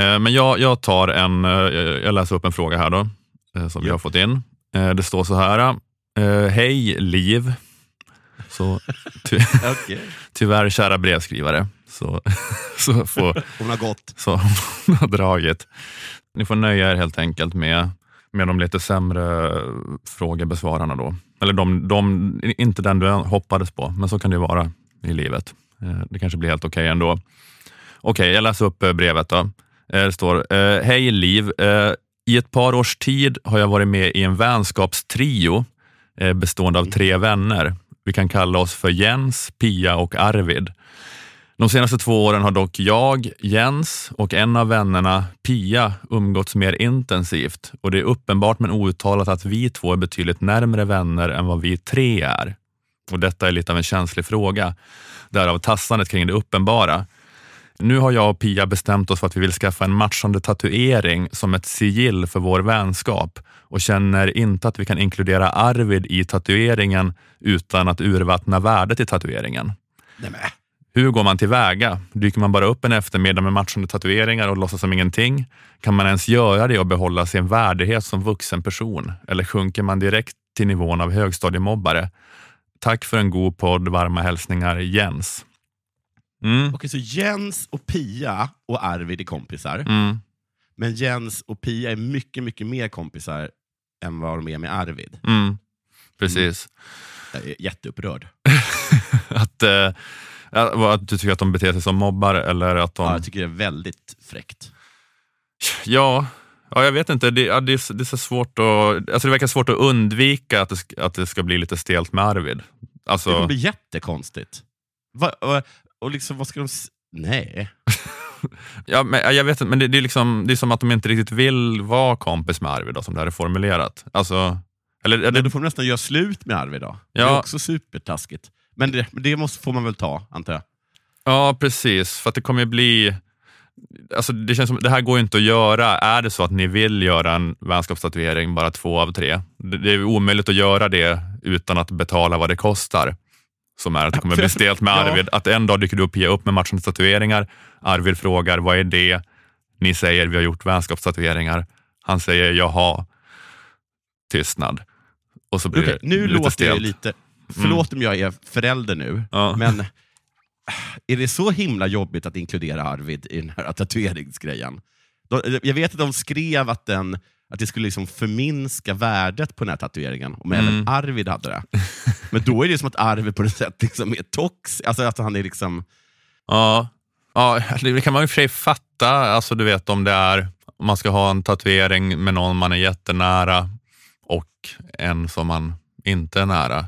Eh, men jag, jag tar en, eh, jag läser upp en fråga här då, eh, som vi har fått in. Det står så här. Hej Liv. Så, ty, Okej. tyvärr kära brevskrivare, så, så, får, Hon har gått. så hon har dragit. Ni får nöja er helt enkelt med, med de lite sämre frågebesvararna då. Eller de, de, inte den du hoppades på, men så kan det ju vara i livet. Det kanske blir helt okej ändå. Okej, jag läser upp brevet då. Eh, det står, eh, Hej Liv. Eh, I ett par års tid har jag varit med i en vänskapstrio bestående av tre vänner. Vi kan kalla oss för Jens, Pia och Arvid. De senaste två åren har dock jag, Jens och en av vännerna, Pia, umgåtts mer intensivt och det är uppenbart men outtalat att vi två är betydligt närmre vänner än vad vi tre är. Och Detta är lite av en känslig fråga, därav tassandet kring det uppenbara. Nu har jag och Pia bestämt oss för att vi vill skaffa en matchande tatuering som ett sigill för vår vänskap och känner inte att vi kan inkludera Arvid i tatueringen utan att urvattna värdet i tatueringen. Nej, men. Hur går man tillväga? Dyker man bara upp en eftermiddag med matchande tatueringar och låtsas som ingenting? Kan man ens göra det och behålla sin värdighet som vuxen person? Eller sjunker man direkt till nivån av högstadiemobbare? Tack för en god podd. Varma hälsningar Jens. Mm, Okej, så Jens och Pia och Arvid är kompisar. mm, Men Jens och Pia är mycket, mycket mer kompisar än vad de är med Arvid. mm. Precis. Jag är jätteupprörd. Att, eh, att du tycker att de beter sig som mobbare eller att de... Ja, jag tycker det är väldigt fräckt. Ja, ja jag vet inte. Det, ja, det, är, det är så svårt att... Alltså det verkar svårt att undvika att det, att det ska bli lite stelt med Arvid. Det Alltså, kommer bli jättekonstigt. Va, och, och liksom, vad ska de... Nej. ja, men, ja, jag vet inte, men det, det, är liksom, det är som att de inte riktigt vill vara kompis med Arvid, då, som det här är formulerat. Alltså, eller, Men eller, då får de nästan göra slut med Arvid då. Det Ja. är också supertaskigt. Men det, men det måste, får man väl ta, antar jag. ja, precis. För att det kommer bli... Alltså det, känns som, det här går inte att göra. Är det så att ni vill göra en vänskapstatuering, bara två av tre, det, det är omöjligt att göra det utan att betala vad det kostar. Som är att det kommer bli stelt med. Arvid. Att en dag dyker du upp, ger upp med matchande tatueringar. Arvid frågar, vad är det? Ni säger, vi har gjort vänskapstatueringar. Han säger, jaha. Tystnad. Och så blir Okej, det nu lite låter stelt. lite... Förlåt om jag är förälder nu, Ja. men är det så himla jobbigt att inkludera Arvid i den här tatueringsgrejen? Jag vet att de skrev att, den, att det skulle liksom förminska värdet på den här tatueringen, om Mm. även Arvid hade det. Men då är det som att Arvid på något sätt liksom är tox, alltså att han är liksom... Ja, ja, det kan man i och för sig fatta. Alltså, du vet om det är om man ska ha en tatuering med någon man är jättenära och en som man inte är nära.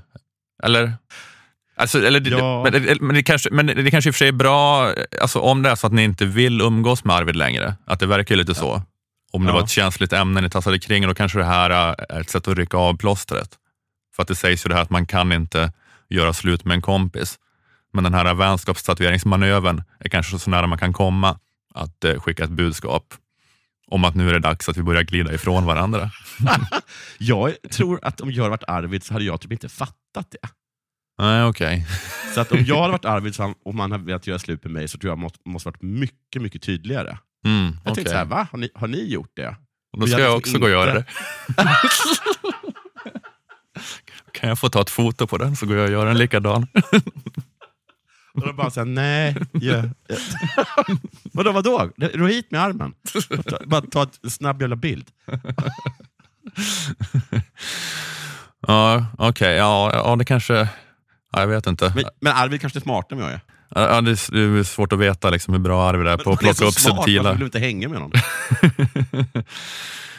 Eller? Alltså, eller Ja. men, men, det kanske, men det kanske i och för sig är bra alltså, om det är så att ni inte vill umgås med Arvid längre. Att det verkar lite så. Om det Ja. var ett känsligt ämne ni tassade kring, då kanske det här är ett sätt att rycka av plåstret. För att det sägs ju det här att man kan inte göra slut med en kompis. Men den här vänskapstatueringsmanövern är kanske så nära man kan komma att eh, skicka ett budskap om att nu är det dags att vi börjar glida ifrån varandra. Jag tror att om jag hade varit Arvid så hade jag typ inte fattat det. Nej, okej. Så att om jag hade varit Arvid så han- och man hade velat göra slut med mig så tror jag måste, måste varit mycket, mycket tydligare. Mm, Jag okej. tänkte så här, va? Har ni, har ni gjort det? Och Då ska hade jag liksom också gå och göra det. inte- kan jag få ta ett foto på den så går jag och gör en likadan? Och de bara såhär, nej. Yeah. vadå, vadå? Ro hit med armen. Ta- Bara ta en snabb jävla bild. ja, okej. Ja, ja, det kanske... Ja, jag vet inte. Men, men Arvid kanske är smartare än jag är. Ja, det, är, är svårt att veta liksom, hur bra Arvid är på att Han är plocka upp så smart, subtila... Varför vill du inte hänga med honom?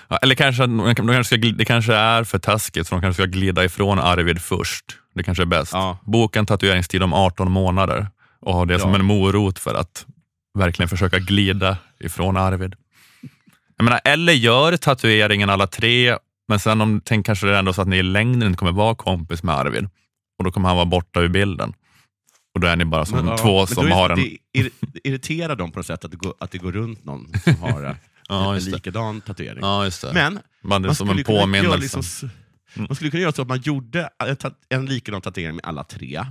Ja, eller kanske, de kanske ska, det kanske är för taskigt, så de kanske ska glida ifrån Arvid först. Det kanske är bäst. Ja. Boka en tatueringstid om 18 månader och ha det som Ja. en morot för att verkligen försöka glida ifrån Arvid. Jag menar, eller gör tatueringen alla tre, men sen om, tänk kanske det är ändå så att ni i längden inte kommer vara kompis med Arvid och då kommer han vara borta ur bilden. Och då är ni bara som Men, ja, två men som har en... det ir- det irriterar dem på något sätt att det går, att det går runt någon som har eh, Ja, en likadan tatuering. Ja. Men Man, man som en skulle, kunna göra påminnelse. liksom, Mm. man skulle kunna göra så att man gjorde en, ta- en likadan tatuering med alla tre,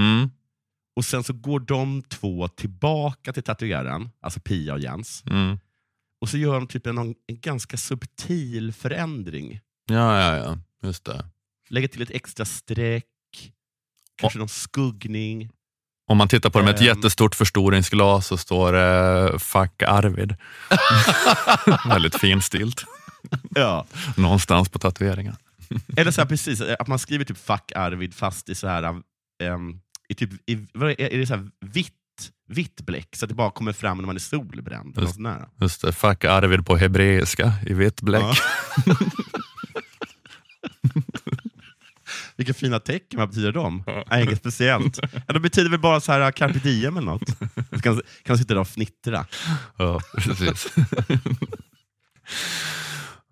Mm, och sen så går de två tillbaka till tatueraren, alltså Pia och Jens, mm, och så gör de typ en, en ganska subtil förändring. Ja, ja, ja. Just det. Lägger till ett extra streck, kanske någon skuggning. Om man tittar på det med ett jättestort förstoringsglas så står det Fuck Arvid. Väldigt finstilt. Ja. Någonstans på tatueringen. Eller så här, precis, att man skriver typ fuck Arvid fast i så här, um, i typ, i, är, det så här vitt, vitt bläck så att det bara kommer fram när man är solbränd. Där. Just det, Fuck Arvid på hebreiska i vitt bläck. Ja. Vilka fina tecken, vad betyder de? Nej, inget speciellt. Ja, de betyder väl bara så här carpe diem eller något. Så kan, kan sitta där och fnittra. Ja, precis.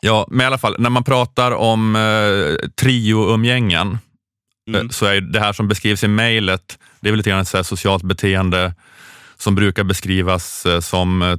ja, men i alla fall, när man pratar om eh, trioumgängen Mm. eh, så är det här som beskrivs i mejlet, det är väl lite grann ett socialt beteende som brukar beskrivas eh, som eh,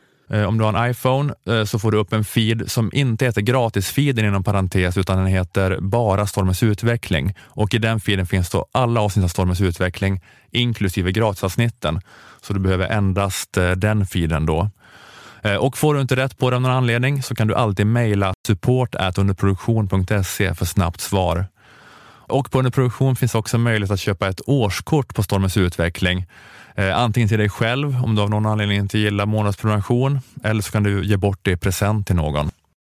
Eh, om du har en iPhone eh, så får du upp en feed som inte heter gratisfeeden inom parentes utan den heter bara Stormens utveckling. Och i den feeden finns då alla avsnitt av Stormens utveckling inklusive gratisavsnitten. Så du behöver endast eh, den feeden då. Och får du inte rätt på det av någon anledning så kan du alltid mejla support underproduktion.se för snabbt svar. Och på Underproduktion finns också möjlighet att köpa ett årskort på Stormens utveckling. Eh, antingen till dig själv om du av någon anledning inte gillar månadsprenumeration eller så kan du ge bort det i present till någon.